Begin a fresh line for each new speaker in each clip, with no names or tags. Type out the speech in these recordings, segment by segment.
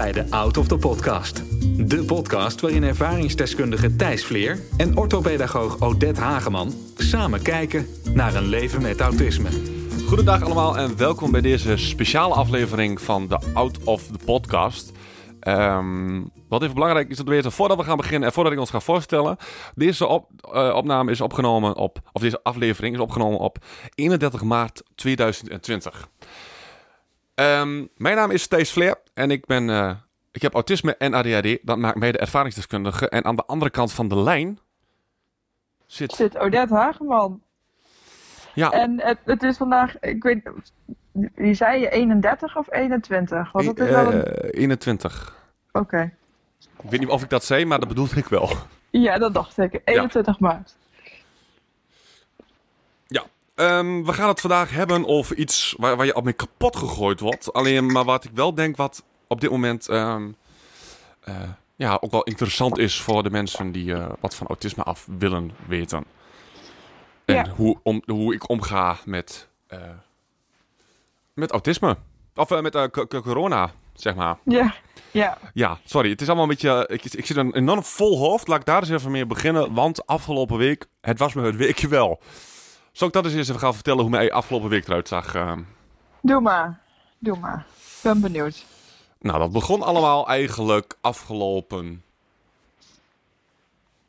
bij de Out of the Podcast. De podcast waarin ervaringsdeskundige Thijs Vleer en orthopedagoog Odette Hageman samen kijken naar een leven met autisme.
Goedendag allemaal en welkom bij deze speciale aflevering van de Out of the Podcast. Ehm, wat even belangrijk is dat we weten, voordat we gaan beginnen en voordat ik ons ga voorstellen. Deze op, eh, opname is opgenomen op, of deze aflevering is opgenomen op 31 maart 2020. Ehm, mijn naam is Thijs Vleer en ik ben, eh, ik heb autisme en ADHD. Dat maakt mij de ervaringsdeskundige. En aan de andere kant van de lijn zit...
zit Odette Hageman.
Ja,
En het, het is vandaag, ik weet, wie zei je 31 of 21? Want het is wel een...
eh, 21.
Oké.
Ik weet niet of ik dat zei, maar dat bedoelde ik wel.
Ja, dat dacht ik. 21 maart.
Ehm, we gaan het vandaag hebben over iets waar, waar je op mee kapot gegooid wordt. Alleen maar wat ik wel denk wat op dit moment ehm, eh, ja, ook wel interessant is voor de mensen die eh, wat van autisme af willen weten. En
Ja.
hoe, om, hoe ik omga met, eh, met autisme. Of met corona, zeg maar.
Ja, ja.
Ja, sorry. Het is allemaal een beetje. Ik, ik zit een enorm vol hoofd. Laat ik daar eens even mee beginnen. Want afgelopen week, het was me het weekje wel. Zal ik dat eens even gaan vertellen hoe mijn afgelopen week eruit zag? eh?
Doe maar. Doe maar. Ik ben benieuwd.
nou, dat begon allemaal eigenlijk afgelopen.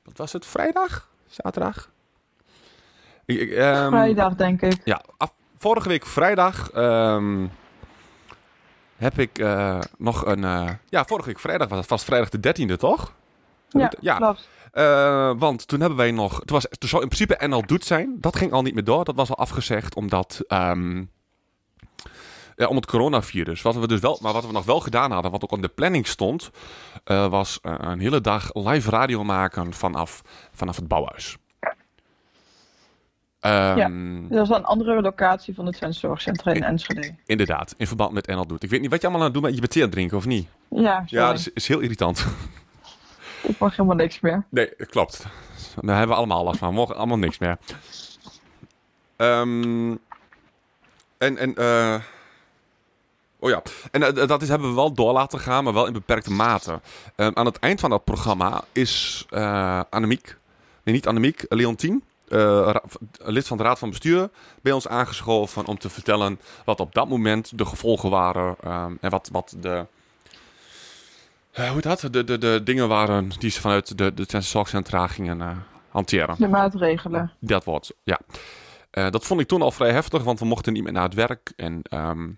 Wat was het? Vrijdag? Zaterdag? Ik, ik, ehm,
Vrijdag, denk ik.
Ja, af- vorige week vrijdag ehm, heb ik eh, nog een. eh, ja, vorige week vrijdag was het vast vrijdag de 13e, toch?
Ja,
ja.
klopt.
Eh, want toen hebben wij nog. Toen, was, toen zou in principe NL Doet zijn. Dat ging al niet meer door. Dat was al afgezegd omdat. ehm, ja, om het coronavirus. Wat we dus wel, maar wat we nog wel gedaan hadden, wat ook op de planning stond, eh, was eh, een hele dag live radio maken vanaf, vanaf het bouwhuis. Ehm,
Dat was een andere locatie van het Twente in Enschede.
Inderdaad, in verband met NL Doet. Ik weet niet wat je allemaal aan het doen bent. Je bent thee aan het drinken, of niet?
Ja, sorry.
Ja, dat is, is heel irritant.
Ik mag helemaal niks meer.
Nee, klopt. Daar hebben we allemaal last van. We mogen allemaal niks meer. Ehm, en, en, eh, oh ja. En eh, dat is, hebben we wel door laten gaan, maar wel in beperkte mate. Ehm, aan het eind van dat programma is eh Annemiek, nee niet Annemiek, Leontien, lid van de Raad van Bestuur, bij ons aangeschoven om te vertellen wat op dat moment de gevolgen waren ehm, en wat, wat de... eh, hoe dat? De, de, de dingen waren die ze vanuit de, de Zorgcentra gingen eh, hanteren.
De maatregelen.
Dat wordt, ja. Eh, dat vond ik toen al vrij heftig, want we mochten niet meer naar het werk. En ehm,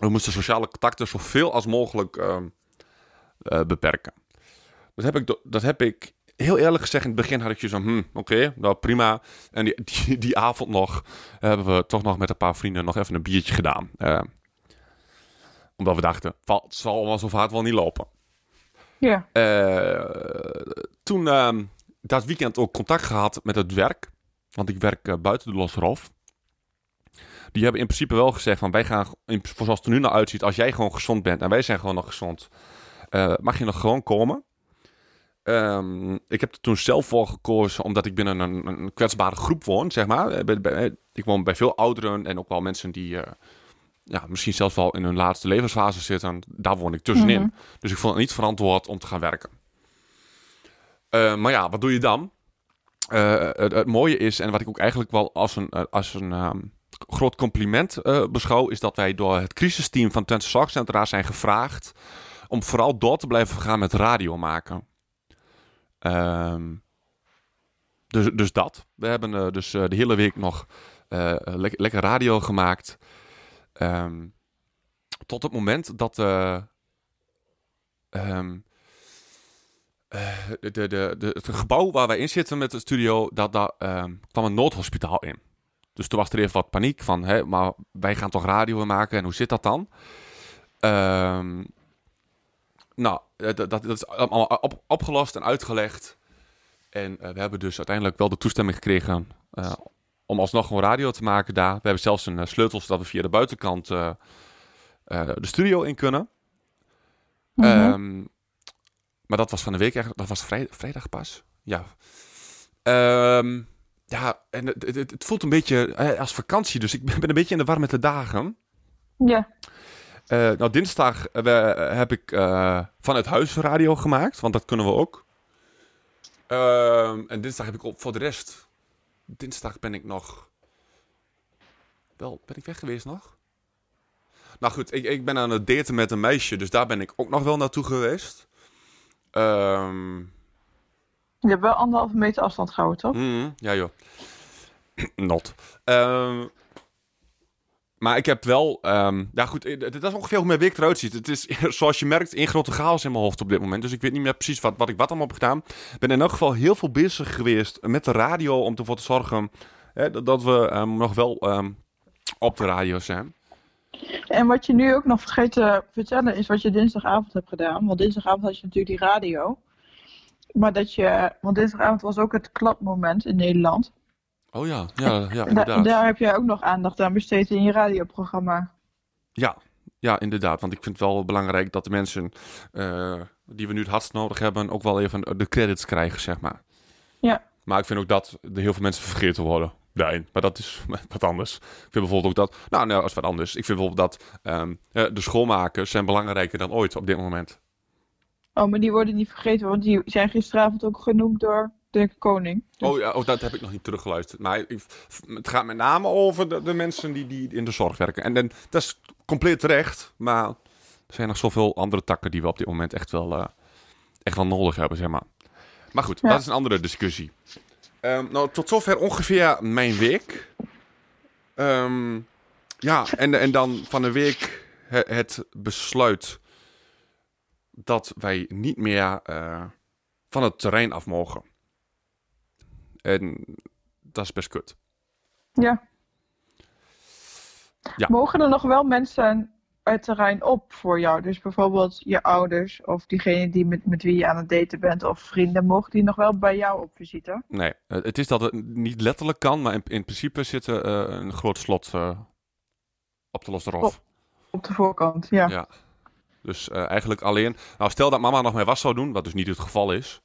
we moesten sociale contacten zoveel als mogelijk ehm, eh, beperken. Dat heb, ik, dat heb ik heel eerlijk gezegd. In het begin had ik je van, hm, oké, nou prima. En die, die, die avond nog hebben we toch nog met een paar vrienden nog even een biertje gedaan. Omdat we dachten, het zal wel zo vaart wel niet lopen.
Ja.
Eh, toen ehm, dat weekend ook contact gehad met het werk. Want ik werk eh, buiten de Losrof. Die hebben in principe wel gezegd van wij gaan, zoals het er nu naar uitziet, als jij gewoon gezond bent en wij zijn gewoon nog gezond, eh, mag je nog gewoon komen. Ehm, ik heb er toen zelf voor gekozen omdat ik binnen een, een kwetsbare groep woon, zeg maar. Ik woon bij veel ouderen en ook wel mensen die ja, misschien zelfs wel in hun laatste levensfase zitten. Daar woon ik tussenin.
Mhm.
Dus ik vond het niet verantwoord om te gaan werken. Eh, maar ja, wat doe je dan? Eh, het, het mooie is, en wat ik ook eigenlijk wel als een, eh, als een ehm, groot compliment beschouw, is dat wij door het crisisteam van Twente Zorgcentra zijn gevraagd om vooral door te blijven gaan met radio maken. Ehm, dus, dus dat. We hebben dus de hele week nog le- lekker radio gemaakt. Ehm, tot het moment dat eh, ehm, eh, de, de, de, het gebouw waar wij in zitten met de studio, dat, ehm, kwam een noodhospitaal in. Dus toen was er even wat paniek van, hè, maar wij gaan toch radio maken en hoe zit dat dan? Nou, eh, dat, dat, is allemaal op, opgelost en uitgelegd. En we hebben dus uiteindelijk wel de toestemming gekregen om alsnog gewoon radio te maken daar. We hebben zelfs een eh, sleutel zodat we via de buitenkant eh, eh, de studio in kunnen.
Mhm.
Ehm, maar dat was van de week eigenlijk, dat was vrij, vrijdag pas. Ja. Ehm, ja, en het, het, het voelt een beetje als vakantie, dus ik ben een beetje in de war met de dagen.
ja.
Nou, dinsdag we- heb ik eh, vanuit huis radio gemaakt, want dat kunnen we ook. Ehm, en dinsdag heb ik op voor de rest. Dinsdag ben ik nog. Wel, ben ik weg geweest nog? Nou goed, ik, ik ben aan het daten met een meisje, dus daar ben ik ook nog wel naartoe geweest. Ehm
Je hebt wel anderhalve meter afstand gehouden, toch?
Mhm, ja joh. Not. Ehm, maar ik heb wel... ehm, ja goed, eh, dat is ongeveer hoe mijn week eruit ziet. Het is, zoals je merkt, één grote chaos in mijn hoofd op dit moment. Dus ik weet niet meer precies wat, wat ik wat allemaal heb gedaan. Ik ben in elk geval heel veel bezig geweest met de radio... om ervoor te zorgen hè, dat, we ehm, nog wel ehm, op de radio zijn.
En wat je nu ook nog vergeet te vertellen is wat je dinsdagavond hebt gedaan. Want dinsdagavond had je natuurlijk die radio. Maar dat je, want dinsdagavond was ook het klapmoment in Nederland.
Oh ja, ja, ja
da-
inderdaad.
daar heb jij ook nog aandacht aan besteed in je radioprogramma.
Ja, ja, inderdaad. Want ik vind het wel belangrijk dat de mensen eh, die we nu het hardst nodig hebben, ook wel even de credits krijgen, zeg maar.
Ja.
Maar ik vind ook dat er heel veel mensen vergeten worden. Daarin. Maar dat is wat anders. Ik vind bijvoorbeeld ook dat. Nou, nou, dat is wat anders. Ik vind bijvoorbeeld dat eh, de schoolmakers zijn belangrijker dan ooit op dit moment.
Oh, maar die worden niet vergeten, want die zijn gisteravond ook genoemd door de koning. Dus-
Oh ja, oh, dat heb ik nog niet teruggeluisterd. Maar ik- het gaat met name over de, de mensen die, die in de zorg werken. En, dan dat is compleet terecht. Maar er zijn nog zoveel andere takken die we op dit moment echt wel, eh, echt wel nodig hebben, zeg maar. Maar goed,
Ja.
dat is een andere discussie. Ehm, nou, tot zover ongeveer mijn week. Ehm, ja, en, en dan van de week he- het besluit dat wij niet meer eh, van het terrein af mogen. En dat is best kut.
Ja.
Ja.
Mogen er nog wel mensen het terrein op voor jou? Dus bijvoorbeeld je ouders of diegene die met, met wie je aan het daten bent of vrienden, mogen die nog wel bij jou op visite?
Nee, eh, het is dat het niet letterlijk kan, maar in, in principe zit er eh, een groot slot eh, op de Losderhof.
Op de voorkant, ja.
Ja. Dus eigenlijk alleen. Nou, stel dat mama nog mijn was zou doen, wat dus niet het geval is.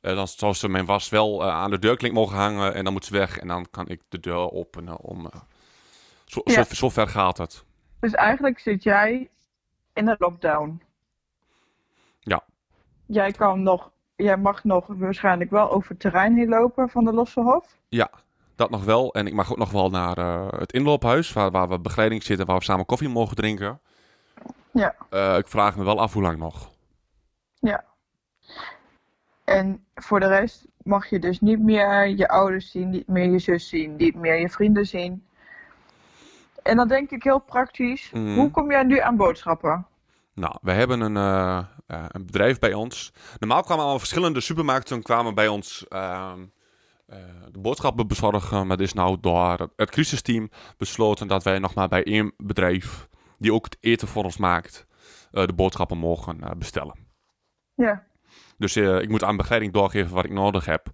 Eh, dan zou ze mijn was wel eh, aan de deurklink mogen hangen en dan moet ze weg. En dan kan ik de deur openen om... eh, zo,
Ja.
zo, zo ver gaat het.
Dus eigenlijk zit jij in een lockdown.
Ja.
Jij kan nog, jij mag nog waarschijnlijk wel over het terrein heen lopen van de Lossenhof.
Ja, dat nog wel. En ik mag ook nog wel naar het inloophuis, waar, waar we begeleiding zitten, waar we samen koffie mogen drinken.
Ja.
Ik vraag me wel af hoe lang nog.
Ja. En voor de rest mag je dus niet meer je ouders zien, niet meer je zus zien, niet meer je vrienden zien. En dan denk ik heel praktisch,
Mhm.
hoe kom jij nu aan boodschappen?
Nou, we hebben een, eh, eh, een bedrijf bij ons. Normaal kwamen allemaal verschillende supermarkten kwamen bij ons ehm, eh, de boodschappen bezorgen. Maar het is nou door het, crisisteam besloten dat wij nog maar bij één bedrijf, die ook het eten voor ons maakt, de boodschappen mogen bestellen.
Ja,
Dus eh, ik moet aan begeleiding doorgeven wat ik nodig heb.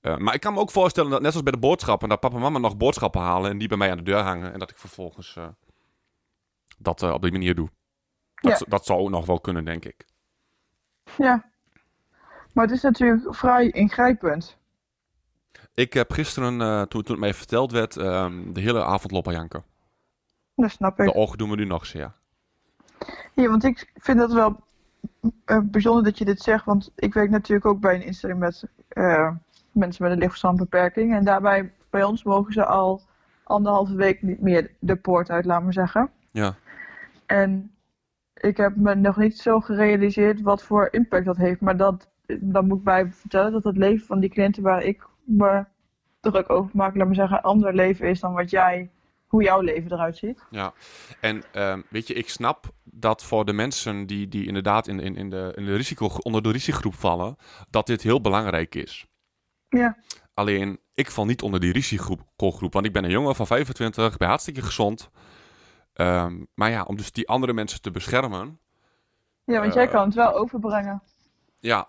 Eh, maar ik kan me ook voorstellen dat net zoals bij de boodschappen, dat papa en mama nog boodschappen halen en die bij mij aan de deur hangen. En dat ik vervolgens eh, dat op die manier doe. Dat,
Ja.
dat zou ook nog wel kunnen, denk ik.
ja. Maar het is natuurlijk vrij ingrijpend.
Ik heb gisteren, toen, toen het mij verteld werd, ehm, de hele avond lopen janken.
Dat snap ik.
De ogen doen me nu nog zeer.
Ja, want ik vind het wel eh, bijzonder dat je dit zegt, want ik werk natuurlijk ook bij een instelling met eh, mensen met een lichtverstandbeperking. En daarbij, bij ons mogen ze al anderhalve week niet meer de poort uit, laten we zeggen.
Ja.
En ik heb me nog niet zo gerealiseerd wat voor impact dat heeft. Maar dat, dan moet ik bij vertellen dat het leven van die cliënten waar ik me druk over maak, laat me zeggen, een ander leven is dan wat jij, hoe jouw leven eruit ziet.
Ja, en ehm, weet je, ik snap dat voor de mensen die, die inderdaad in, in, in, de, in de risico, onder de risicogroep vallen, dat dit heel belangrijk is.
Ja,
Alleen, ik val niet onder die risicogroep, want ik ben een jongen van 25, ik ben hartstikke gezond. Ehm, maar ja, om dus die andere mensen te beschermen,
ja want jij
Eh.
kan het wel overbrengen.
Ja,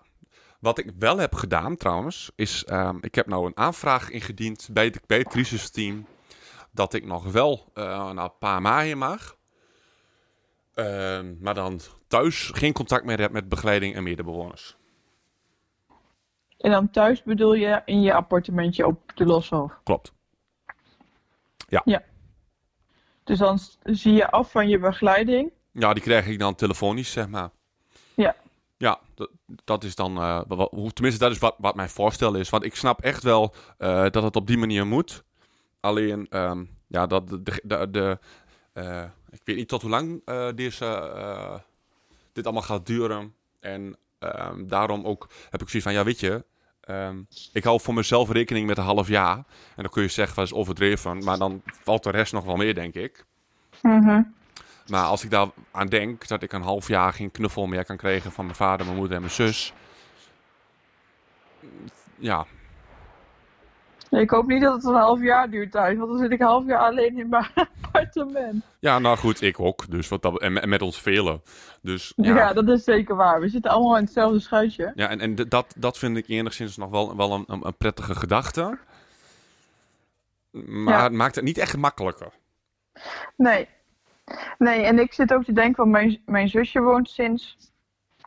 wat ik wel heb gedaan trouwens, is ehm, ik heb nou een aanvraag ingediend bij, de, bij het crisisteam dat ik nog wel eh naar een paar maaien mag. Ehm, maar dan thuis geen contact meer heb met begeleiding en medebewoners.
En dan thuis bedoel je in je appartementje op de Loshof.
Klopt.
Dus dan zie je af van je begeleiding.
Ja, die krijg ik dan telefonisch, zeg maar.
Ja.
Ja, dat, dat is dan, wat, hoe- tenminste, dat is wat, wat mijn voorstel is. Want ik snap echt wel eh, dat het op die manier moet. Alleen, ehm, ja, dat de, de, de, eh, ik weet niet tot hoe lang eh, deze, eh, dit allemaal gaat duren. En ehm, daarom ook heb ik zoiets van, ja, weet je, ehm, ik hou voor mezelf rekening met een half jaar. En dan kun je zeggen, dat is overdreven. Maar dan valt de rest nog wel meer, denk ik.
Mhm.
Maar als ik daar aan denk dat ik een half jaar geen knuffel meer kan krijgen van mijn vader, mijn moeder en mijn zus. Ja,
Ik hoop niet dat het een half jaar duurt thuis, want dan zit ik een half jaar alleen in mijn appartement.
ja nou goed, ik ook. Dus wat dat, en, met- en met ons velen. Dus
Ja.
ja,
dat is zeker waar. We zitten allemaal in hetzelfde schuitje.
ja en, en dat, dat vind ik enigszins nog wel, wel een, een, een prettige gedachte. Maar
Ja.
het maakt het niet echt makkelijker.
Nee. Nee, en ik zit ook te denken, want mijn, mijn zusje woont sinds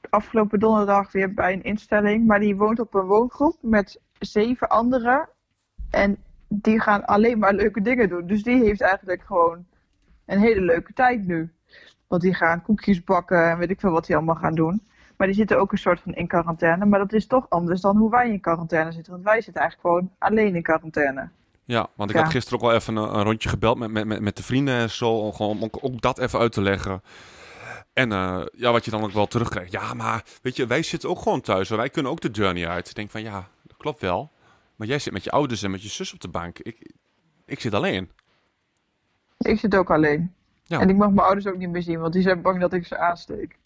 afgelopen donderdag weer bij een instelling. Maar die woont op een woongroep met zeven anderen. En die gaan alleen maar leuke dingen doen. Dus die heeft eigenlijk gewoon een hele leuke tijd nu. Want die gaan koekjes bakken en weet ik veel wat die allemaal gaan doen. Maar die zitten ook een soort van in quarantaine. Maar dat is toch anders dan hoe wij in quarantaine zitten. Want wij zitten eigenlijk gewoon alleen in quarantaine.
Ja, want ik
Ja.
had gisteren ook wel even een, een rondje gebeld met, met, met, met de vrienden en zo. Om, gewoon, om ook, dat even uit te leggen. En eh, ja, wat je dan ook wel terugkrijgt. Ja, maar weet je, wij zitten ook gewoon thuis. en Wij kunnen ook de journey uit. Ik denk van ja, dat klopt wel. Maar jij zit met je ouders en met je zus op de bank. Ik, ik zit alleen.
Ik zit ook alleen.
Ja.
En ik mag mijn ouders ook niet meer zien, want die zijn bang dat ik ze aansteek.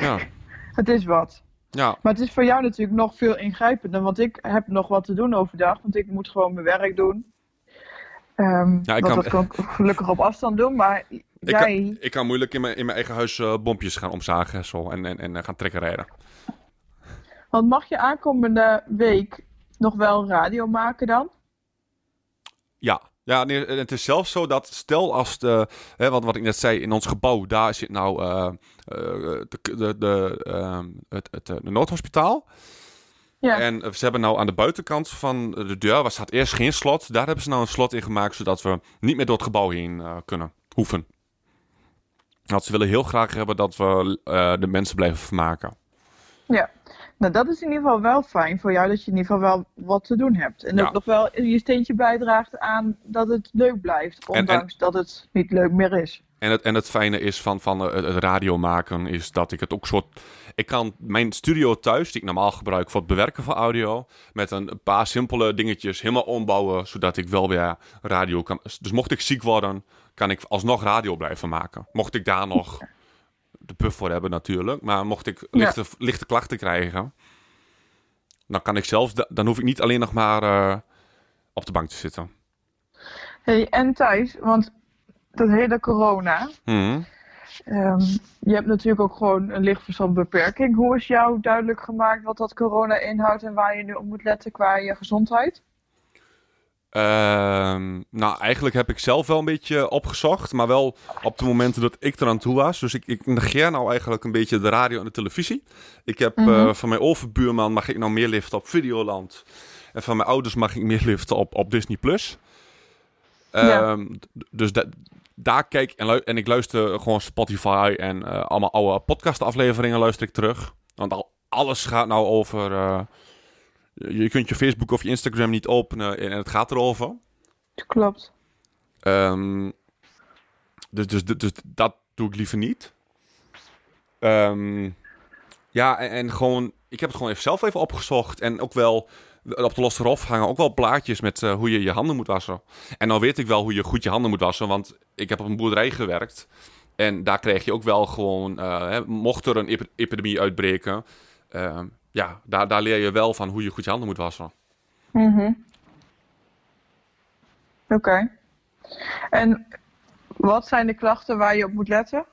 Ja,
Het is wat.
ja,
Maar het is voor jou natuurlijk nog veel ingrijpender, want ik heb nog wat te doen overdag, want ik moet gewoon mijn werk doen. Ehm
Ja, ik kan-
dat kan ik gelukkig op afstand doen, maar
ik
jij...
kan, ik kan moeilijk in mijn, in mijn eigen huis eh, bompjes gaan omzagen en zo. En, en, en eh, gaan trekken rijden.
Want mag je aankomende week nog wel radio maken dan?
Ja, ja nee, het is zelfs zo dat stel als de, hè, wat, wat ik net zei, in ons gebouw, daar zit nou eh, eh, de, de, de, ehm, het, het, eh, de noodhospitaal.
Ja.
En ze hebben nou aan de buitenkant van de deur, waar staat eerst geen slot, daar hebben ze nou een slot in gemaakt, zodat we niet meer door het gebouw heen kunnen, hoeven. Want ze willen heel graag hebben dat we de mensen blijven vermaken.
Ja. Nou, dat is in ieder geval wel fijn voor jou, dat je in ieder geval wel wat te doen hebt. En
Ja.
ook nog wel je steentje bijdraagt aan dat het leuk blijft,
en-
ondanks dat het niet leuk meer is.
En het, en het fijne is van, van eh, het, het radio maken, is dat ik het ook soort... Ik kan mijn studio thuis, die ik normaal gebruik voor het bewerken van audio, met een paar simpele dingetjes helemaal ombouwen, zodat ik wel weer radio kan... Dus mocht ik ziek worden, kan ik alsnog radio blijven maken. Mocht ik daar nog de puff voor hebben natuurlijk, maar mocht ik lichte, lichte klachten krijgen, dan kan ik zelfs... Dan hoef ik niet alleen nog maar eh, op de bank te zitten.
Hey, en Thijs, want dat hele corona,
Mhm.
ehm, je hebt natuurlijk ook gewoon een lichtverstandbeperking. Hoe is jou duidelijk gemaakt wat dat corona inhoudt en waar je nu op moet letten qua je gezondheid?
Ehm, nou, eigenlijk heb ik zelf wel een beetje opgezocht, maar wel op de momenten dat ik eraan toe was. Dus ik, ik negeer nou eigenlijk een beetje de radio en de televisie. Ik heb
Mhm.
eh, van mijn overbuurman mag ik nou meer liften op Videoland. En van mijn ouders mag ik meer liften op, op Disney+. Plus.
Ja.
Ehm, Dus da- daar kijk en, en ik luister gewoon Spotify en eh, allemaal oude podcastafleveringen luister ik terug. Want al, alles gaat nou over... eh, je kunt je Facebook of je Instagram niet openen en het gaat erover.
Klopt.
Ehm, dus, dus, dus, dus dat doe ik liever niet. Ehm, ja, en, en gewoon, ik heb het gewoon even zelf even opgezocht. En ook wel op de losse rof hangen ook wel plaatjes met eh, hoe je je handen moet wassen. En dan weet ik wel hoe je goed je handen moet wassen, want ik heb op een boerderij gewerkt. En daar kreeg je ook wel gewoon, eh, hè, mocht er een ep- epidemie uitbreken, ehm, ja, daar, daar leer je wel van hoe je goed je handen moet wassen.
Mhm. Oké. En wat zijn de klachten waar je op moet letten?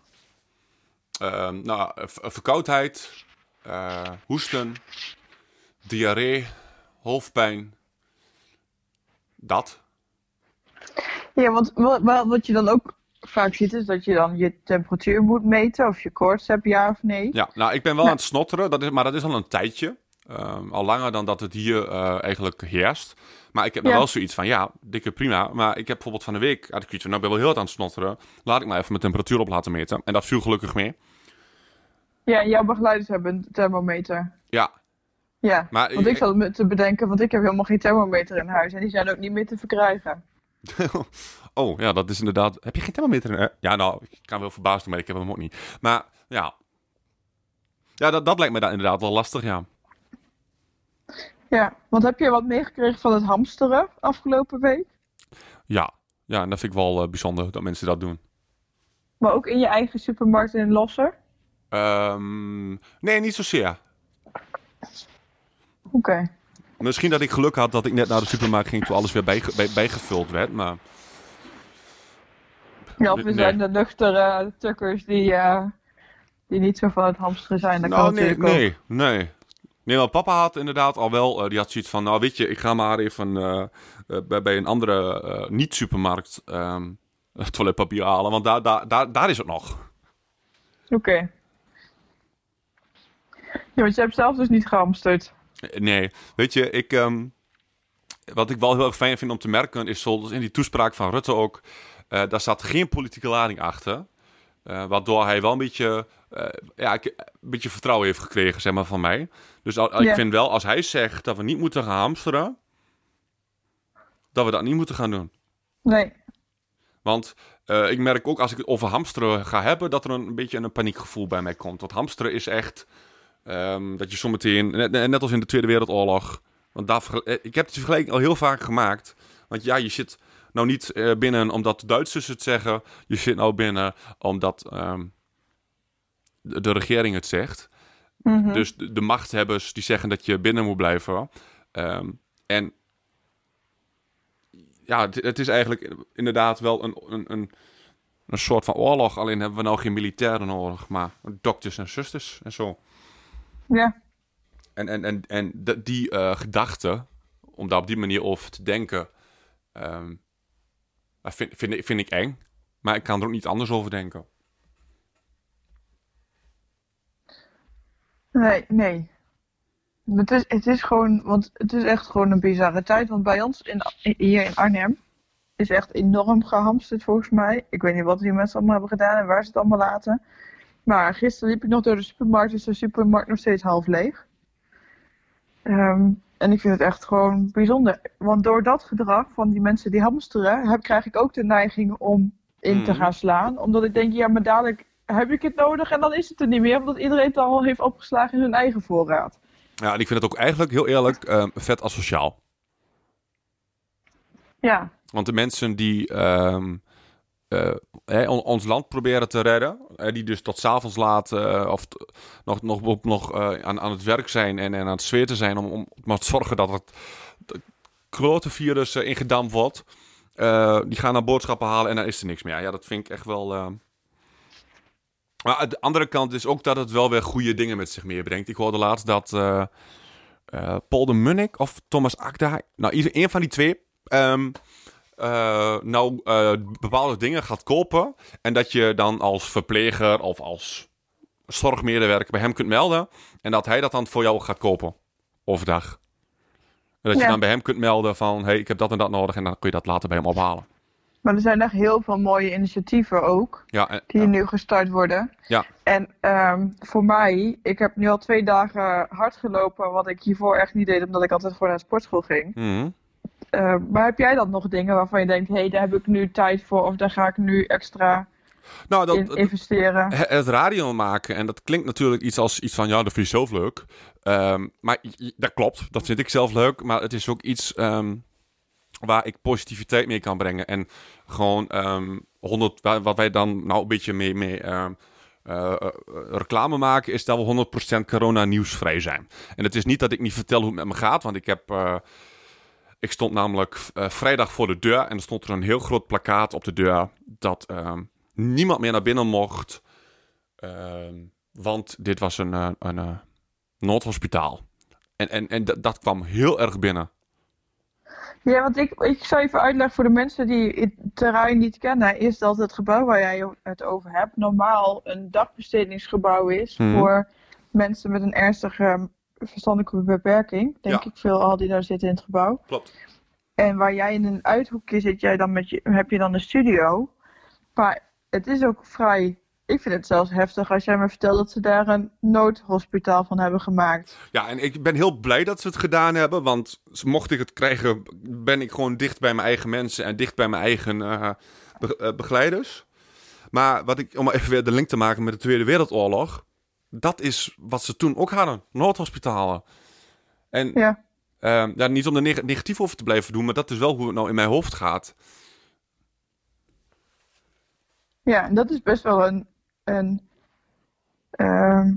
Ehm, nou, v- verkoudheid, eh, hoesten, diarree, hoofdpijn. Dat.
Ja, want wa- wa- wat je dan ook vaak ziet is dat je dan je temperatuur moet meten of je koorts hebt, ja of nee.
Ja, nou, ik ben wel aan het snotteren, dat is, maar dat is al een tijdje. Ehm, al langer dan dat het hier eh, eigenlijk heerst. Maar ik heb nog wel zoiets van, ja, dikke prima. Maar ik heb bijvoorbeeld van de week, had ik iets van, nou, ik ben wel heel hard aan het snotteren. Laat ik maar even mijn temperatuur op laten meten. En dat viel gelukkig mee.
Ja, en jouw begeleiders hebben een thermometer.
Ja,
Ja,
maar
want ik zat me te bedenken, want ik heb helemaal geen thermometer in huis. En die zijn ook niet meer te verkrijgen.
oh, ja, dat is inderdaad... Heb je geen thermometer eh? Ja, nou, ik kan wel verbaasd doen, maar ik heb hem ook niet. Maar, ja. Ja, dat, dat lijkt me dan inderdaad wel lastig, ja.
Ja, want heb je wat meegekregen van het hamsteren afgelopen week?
Ja, ja en dat vind ik wel eh, bijzonder dat mensen dat doen.
Maar ook in je eigen supermarkt in Losser?
Ehm, nee, niet zozeer.
Oké.
Misschien dat ik geluk had dat ik net naar de supermarkt ging toen alles weer bijge- bij- bijgevuld werd, maar...
Ja, of we
Nee.
zijn de nuchtere tukkers die, eh, die niet zo van het hamsteren zijn. Dat
nou,
kan
nee,
natuurlijk ook.
nee, nee. Nee, maar papa had inderdaad al wel, eh, die had zoiets van, nou weet je, ik ga maar even eh, bij, bij een andere niet-supermarkt ehm, toiletpapier halen, want daar, daar, daar, daar is het nog.
Oké. Ja, want je hebt zelf dus niet gehamsterd.
Nee, weet je, ik, ehm, wat ik wel heel erg fijn vind om te merken is zoals in die toespraak van Rutte ook, eh, daar zat geen politieke lading achter. Eh, waardoor hij wel een beetje, eh, ja, een beetje vertrouwen heeft gekregen, zeg maar, van mij. Dus al, ik vind wel, als hij zegt dat we niet moeten gaan hamsteren, dat we dat niet moeten gaan doen.
Nee.
Want ik merk ook als ik het over hamsteren ga hebben, dat er een, beetje een paniekgevoel bij mij komt. Want hamsteren is echt ehm, dat je zometeen, net, net als in de Tweede Wereldoorlog, want daar, eh, ik heb die vergelijking al heel vaak gemaakt. Want ja, je zit nou niet eh, binnen omdat de Duitsers het zeggen, je zit nou binnen omdat ehm, de, de regering het zegt.
Mhm.
Dus de, de machthebbers die zeggen dat je binnen moet blijven. Ehm, en ja, het, het is eigenlijk inderdaad wel een, een, een, een soort van oorlog. Alleen hebben we nou geen militairen nodig, maar dokters en zusters en zo.
Ja.
En, en, en, en de- die eh gedachte, om daar op die manier over te denken, ehm, vind, vind, ik- vind ik eng. Maar ik kan er ook niet anders over denken.
Nee, nee. Het is, het is gewoon, want het is echt gewoon een bizarre tijd. Want bij ons in, hier in Arnhem is echt enorm gehamsterd volgens mij. Ik weet niet wat die mensen allemaal hebben gedaan en waar ze het allemaal laten. Maar gisteren liep ik nog door de supermarkt, is de supermarkt nog steeds half leeg. Ehm, en ik vind het echt gewoon bijzonder. Want door dat gedrag van die mensen die hamsteren, heb, krijg ik ook de neiging om in te
Mhm.
gaan slaan. Omdat ik denk, ja, maar dadelijk heb ik het nodig en dan is het er niet meer. Omdat iedereen het al heeft opgeslagen in hun eigen voorraad.
Ja, en ik vind het ook eigenlijk heel eerlijk ehm, vet asociaal.
Ja,
Want de mensen die ehm, eh, ons land proberen te redden, die dus tot 's avonds laat eh, of nog, nog, nog eh, aan, aan het werk zijn en, en aan het zweten zijn om, om te zorgen dat het, het grote virus eh, ingedampt wordt, die gaan naar boodschappen halen en dan is er niks meer. Ja, dat vind ik echt wel. Maar de andere kant is ook dat het wel weer goede dingen met zich meebrengt. Ik hoorde laatst dat Paul de Munnik of Thomas Akda, nou een van die twee, ehm, eh, nou eh, bepaalde dingen gaat kopen. En dat je dan als verpleger of als zorgmedewerker bij hem kunt melden. En dat hij dat dan voor jou gaat kopen. Overdag. En dat je dan bij hem kunt melden van... hey, ik heb dat en dat nodig. En dan kun je dat later bij hem ophalen.
maar er zijn echt heel veel mooie initiatieven ook.
Ja, en,
Die
ja.
nu gestart worden.
Ja.
En ehm, voor mij, ik heb nu al twee dagen hard gelopen. Wat ik hiervoor echt niet deed, omdat ik altijd gewoon naar de sportschool ging.
Mhm.
Eh, maar heb jij dan nog dingen waarvan je denkt, hé, hey, daar heb ik nu tijd voor. Of daar ga ik nu extra
Nou, dat,
in investeren.
Het het radio maken, en dat klinkt natuurlijk iets als iets van, ja, dat vind je zelf leuk. Ehm, maar dat klopt, dat vind ik zelf leuk. Maar het is ook iets ehm, waar ik positiviteit mee kan brengen. En gewoon ehm 100, wa- wat wij dan nou een beetje mee, mee ehm, eh, eh, reclame maken, is dat we 100% corona nieuwsvrij zijn. En het is niet dat ik niet vertel hoe het met me gaat, want ik heb... ik stond namelijk eh, vrijdag voor de deur en er stond er een heel groot plakkaat op de deur dat ehm, niemand meer naar binnen mocht. Ehm, want dit was een, eh, een eh, noodhospitaal. En, en, en dat- dat kwam heel erg binnen.
Ja, want ik, ik zal even uitleggen voor de mensen die het terrein niet kennen, is dat het gebouw waar jij het over hebt normaal een dagbestedingsgebouw is
Mhm.
voor mensen met een ernstige verstandelijke beperking. Denk
Ja.
ik veel al die daar zitten in het gebouw.
Klopt.
En waar jij in een uithoekje zit, jij dan met je, heb je dan een studio. Maar het is ook vrij. Ik vind het zelfs heftig als jij me vertelt dat ze daar een noodhospitaal van hebben gemaakt.
Ja, en ik ben heel blij dat ze het gedaan hebben. Want mocht ik het krijgen, ben ik gewoon dicht bij mijn eigen mensen en dicht bij mijn eigen eh, be- eh, begeleiders. Maar wat ik, om even weer de link te maken met de Tweede Wereldoorlog. Dat is wat ze toen ook hadden: noodhospitalen. En
Ja,
Ehm, ja, niet om er neg- negatief over te blijven doen, maar dat is wel hoe het nou in mijn hoofd gaat.
ja en dat is best wel een, een ehm,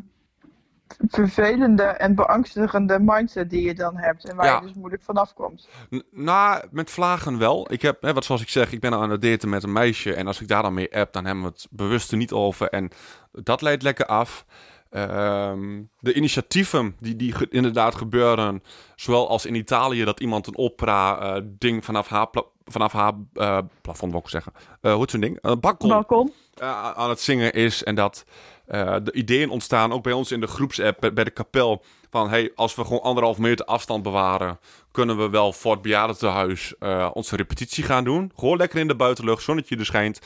vervelende en beangstigende mindset die je dan hebt. En waar
Ja.
je dus moeilijk vanaf komt.
N- nou, met vlagen wel. Ik heb, hè, wat zoals ik zeg, ik ben aan het daten met een meisje. En als ik daar dan mee app, dan hebben we het bewust er niet over. En dat leidt lekker af. Ehm, de initiatieven die, die ge- inderdaad gebeuren, zowel als in Italië, dat iemand een opera-ding vanaf haar, vanaf haar eh, plafond, wil ik zeggen. Eh hoe heet zo'n ding? Een balkon.
Balkon.
eh, aan het zingen is. En dat eh, de ideeën ontstaan, ook bij ons in de groepsapp, bij, bij de kapel. Van hey, als we gewoon anderhalf meter afstand bewaren, kunnen we wel voor het bejaardentehuis eh onze repetitie gaan doen. Gewoon lekker in de buitenlucht, zonnetje er schijnt.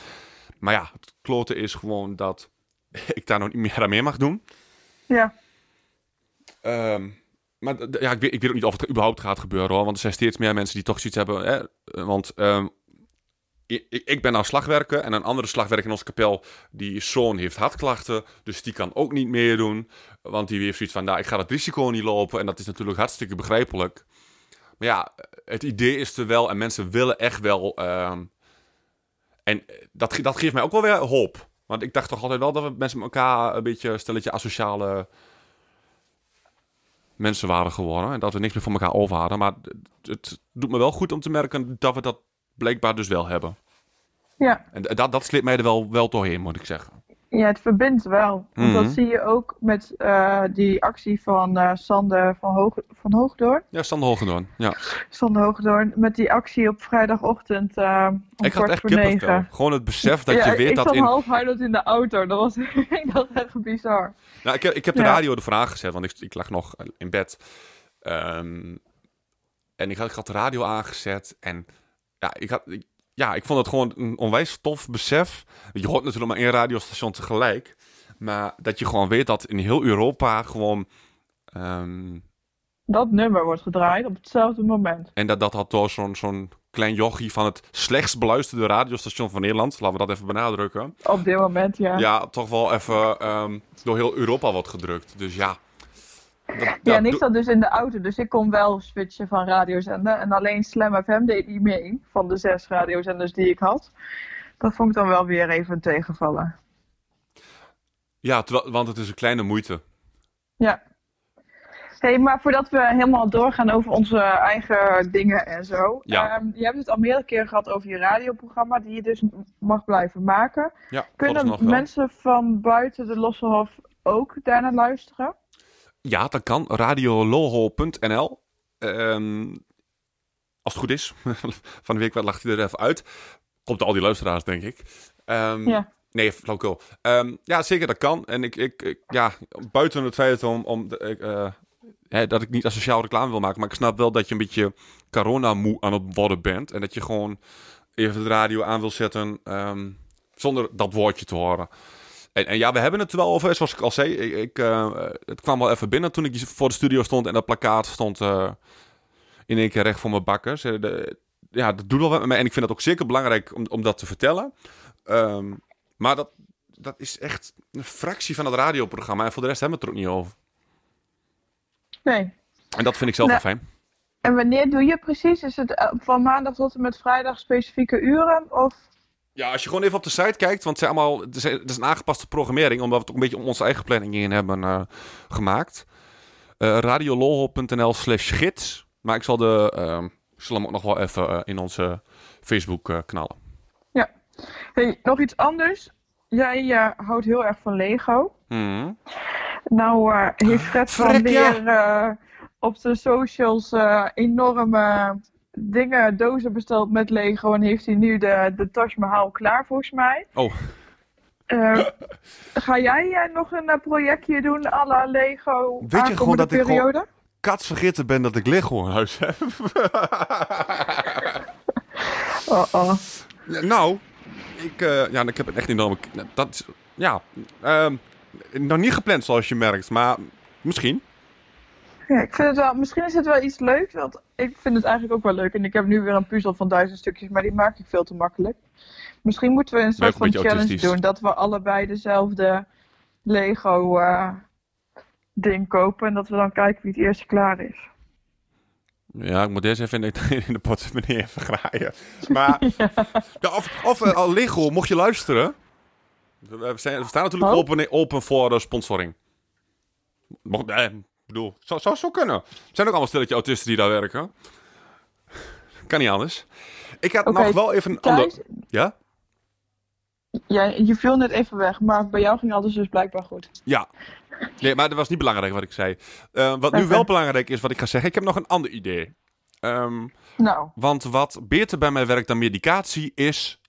Maar ja, het klote is gewoon dat ik daar nog niet meer aan mee mag doen.
Ja,
Ehm, maar ja, ik weet, ik weet ook niet of het überhaupt gaat gebeuren hoor. Want er zijn steeds meer mensen die toch zoiets hebben. Hè? Eh, Want ehm, ik, ik- ben nou slagwerker en een andere slagwerker in onze kapel, die zoon heeft hartklachten. Dus die kan ook niet meedoen. Want die heeft zoiets van, nou, ik ga het risico niet lopen. En dat is natuurlijk hartstikke begrijpelijk. Maar ja, het idee is er wel en mensen willen echt wel. ehm, en dat, dat geeft mij ook wel weer hoop. Want ik dacht toch altijd wel dat we mensen met elkaar een beetje een stelletje asociale mensen waren geworden. En dat we niks meer van elkaar over hadden. Maar het, doet me wel goed om te merken dat we dat blijkbaar dus wel hebben.
ja.
En dat, dat sleept mij er wel, wel doorheen, moet ik zeggen.
Ja, het verbindt wel. Want dat
Mhm.
zie je ook met eh, die actie van eh Sander van, Hoog van Hoogdoorn.
Ja, Sander Hoogendoorn. Ja.
Sander Hoogdoorn, met die actie op vrijdagochtend eh om
Ik had echt kippenvel. Gewoon het besef dat
ja,
je weet
ik
dat
zat
in...
half huilend in de auto. Dat was ik dat echt bizar.
Nou, ik heb, ik heb de
Ja.
radio ervoor aangezet, want ik, ik lag nog in bed. Ehm, en ik had, ik had de radio aangezet en ja, ik had... ik- ja, ik vond het gewoon een onwijs tof besef. Je hoort natuurlijk maar één radiostation tegelijk. Maar dat je gewoon weet dat in heel Europa gewoon... ehm,
Dat nummer wordt gedraaid op hetzelfde moment.
En dat dat had door zo'n zo'n klein jochie van het slechtst beluisterde radiostation van Nederland, laten we dat even benadrukken,
Op dit moment, ja.
ja, toch wel even ehm, door heel Europa wordt gedrukt. Dus ja. Dat,
Ja, en ik zat dus in de auto, dus ik kon wel switchen van radiozender. En alleen Slam FM deed niet mee van de zes radiozenders die ik had. Dat vond ik dan wel weer even tegenvallen.
ja want het is een kleine moeite.
Ja. hey, maar voordat we helemaal doorgaan over onze eigen dingen en zo.
Ja.
ehm, je hebt het al meerdere keren gehad over je radioprogramma, die je dus mag blijven maken.
Ja,
Kunnen mensen van buiten de Lossenhof ook daarnaar luisteren?
Ja, dat kan. Radiolowhol.nl. Ehm als het goed is. Van de week lag hij er even uit. Komt al die luisteraars, denk ik.
Ja.
Nee, flauwkul. Ehm ja, zeker, dat kan. En ik, ik, ik- ja, buiten het feit om, om de- ik, eh, hè, dat ik niet asociaal reclame wil maken, maar ik snap wel dat je een beetje corona-moe aan het worden bent. En dat je gewoon even de radio aan wil zetten zonder dat woordje te horen. En, en ja, we hebben het er wel over, zoals ik al zei. Ik, ik, eh, het kwam wel even binnen toen ik voor de studio stond en dat plakkaat stond eh, in één keer recht voor mijn bakkers. Eh, de- ja, dat doet wel wat met mij. En ik vind het ook zeker belangrijk om, om dat te vertellen. Ehm, maar dat, dat is echt een fractie van het radioprogramma. En voor de rest hebben we het er ook niet over.
Nee.
En dat vind ik zelf
Nou,
wel fijn.
En wanneer doe je precies? Is het van maandag tot en met vrijdag specifieke uren? Of...
Ja, als je gewoon even op de site kijkt, want het, zijn allemaal, het, is, het is een aangepaste programmering, omdat we het ook een beetje om onze eigen planning in hebben eh, gemaakt. Eh radiololhol.nl slash gids. Maar ik zal, de, ik zal hem ook nog wel even eh, in onze Facebook knallen.
Hey, nog iets anders. Jij houdt heel erg van Lego.
Mhm.
Nou heeft Fred van
ja.
Eh, op de socials enorme dingen, dozen besteld met Lego. En heeft hij nu de, de Taj Mahal klaar volgens mij.
Oh,
Eh, ga jij eh, nog een eh, projectje doen à la Lego
Weet je gewoon dat ik? Kats vergeten ben dat ik Lego in huis heb.
Oh, oh.
Nou, ik, eh, ja, ik heb het echt enorm. Dat ja, ehm, nog niet gepland zoals je merkt, maar misschien.
Ja, ik vind het wel, misschien is het wel iets leuks, want ik vind het eigenlijk ook wel leuk. En ik heb nu weer een puzzel van duizend stukjes, maar die maak ik veel te makkelijk. Misschien moeten we een soort van challenge doen, dat we allebei dezelfde Lego eh, ding kopen en dat we dan kijken wie het eerst klaar is.
Ja, ik moet deze even in de, in de portemonnee even graaien. Maar, ja, of, of eh, al Lego, mocht je luisteren. We, zijn, we staan natuurlijk
Oh.
open, open voor sponsoring. Mocht, eh, ik bedoel, zou, zou zo kunnen. Er zijn ook allemaal stilletje autisten die daar werken. Kan niet anders. Ik had nog wel even een ander... Ja?
ja, je viel net even weg, maar bij jou ging alles dus blijkbaar goed.
Ja. Nee, maar dat was niet belangrijk wat ik zei. Eh, wat nu wel belangrijk is, wat ik ga zeggen. Ik heb nog een ander idee. Ehm,
Nou,
want wat beter bij mij werkt dan medicatie is...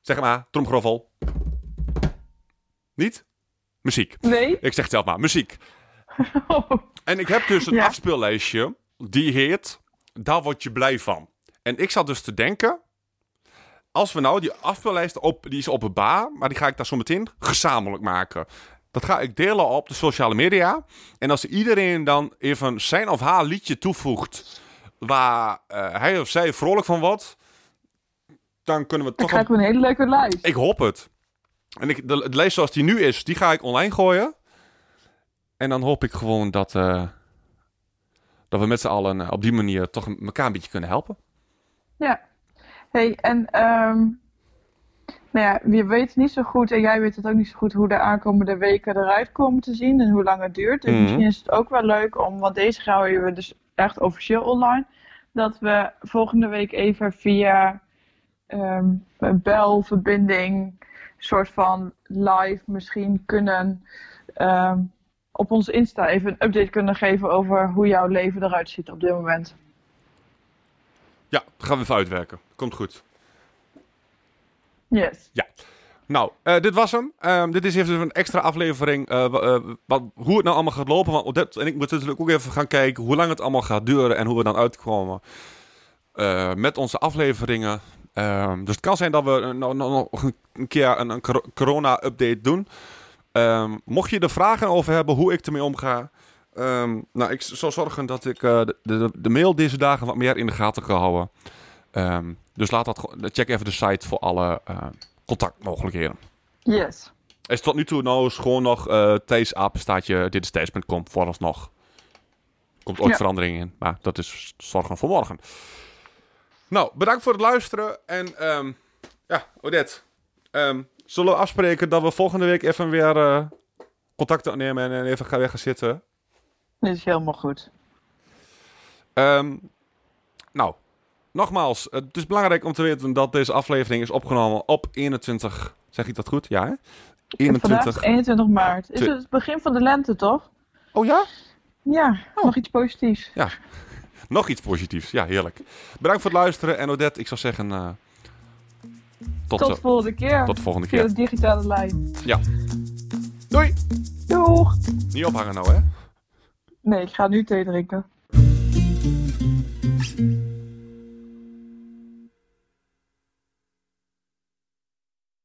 Zeg maar, tromgeroffel. Niet? Muziek.
nee?
Ik zeg het zelf maar, muziek. En ik heb dus een
Ja.
afspeellijstje. Die heet Daar word je blij van. En ik zat dus te denken... Als we nou die afspeellijst op... Die is openbaar, maar die ga ik daar zo meteen gezamenlijk maken. Dat ga ik delen op de sociale media. En als iedereen dan even zijn of haar liedje toevoegt... Waar eh, hij of zij vrolijk van wordt... Dan kunnen we
Dan
toch... wel-
krijgen we een hele leuke lijst.
ik hoop het. En ik, de, de lijst zoals die nu is, die ga ik online gooien. En dan hoop ik gewoon dat, eh, dat we met z'n allen eh, op die manier toch elkaar een beetje kunnen helpen.
Ja. Hey, en ehm nou ja, we weten niet zo goed, en jij weet het ook niet zo goed, hoe de aankomende weken eruit komen te zien en hoe lang het duurt. Dus
Mhm.
misschien is het ook wel leuk om, want deze gaan we dus echt officieel online, dat we volgende week even via ehm, een belverbinding, soort van live misschien kunnen ehm, op ons Insta even een update kunnen geven over hoe jouw leven eruit ziet op dit moment.
Ja, dat gaan we even uitwerken. Komt goed.
Yes.
Nou, eh, dit was hem. Ehm, dit is even een extra aflevering. eh, eh, wat, hoe het nou allemaal gaat lopen. Want Odette en ik moeten natuurlijk ook even gaan kijken hoe lang het allemaal gaat duren. En hoe we dan uitkomen met onze afleveringen. Ehm, dus het kan zijn dat we nog, nog nog een keer een, een cor- corona-update doen. Ehm, mocht je er vragen over hebben hoe ik ermee omga. ehm, nou, ik zal zorgen dat ik eh, de, de, de mail deze dagen wat meer in de gaten kan houden. Ehm, dus laat dat, check even de site voor alle eh, contactmogelijkheden.
Yes.
Is tot nu toe nou gewoon nog eh Thijs apenstaatje dit is Thijs.com vooralsnog. Komt ooit
Ja.
verandering in, maar dat is zorgen voor morgen. Nou, bedankt voor het luisteren. En ja, Odette, zullen we afspreken dat we volgende week even weer eh, contact opnemen en, en even gaan, weer gaan zitten?
Dit is helemaal goed.
Ehm, nou, nogmaals, het is belangrijk om te weten dat deze aflevering is opgenomen op 21. Zeg ik dat goed? Ja, hè?
Vandaag
21.
is 21 maart. Is het het begin van de lente, toch?
Oh ja?
Ja,
Oh.
nog iets positiefs.
Nog iets positiefs. Ja, heerlijk. Bedankt voor het luisteren. En Odette, ik zou zeggen... eh, tot,
de volgende keer.
tot de volgende
Via
keer.
de digitale lijn.
Doei!
Doeg!
Niet ophangen nou, hè?
Nee, ik ga nu thee drinken.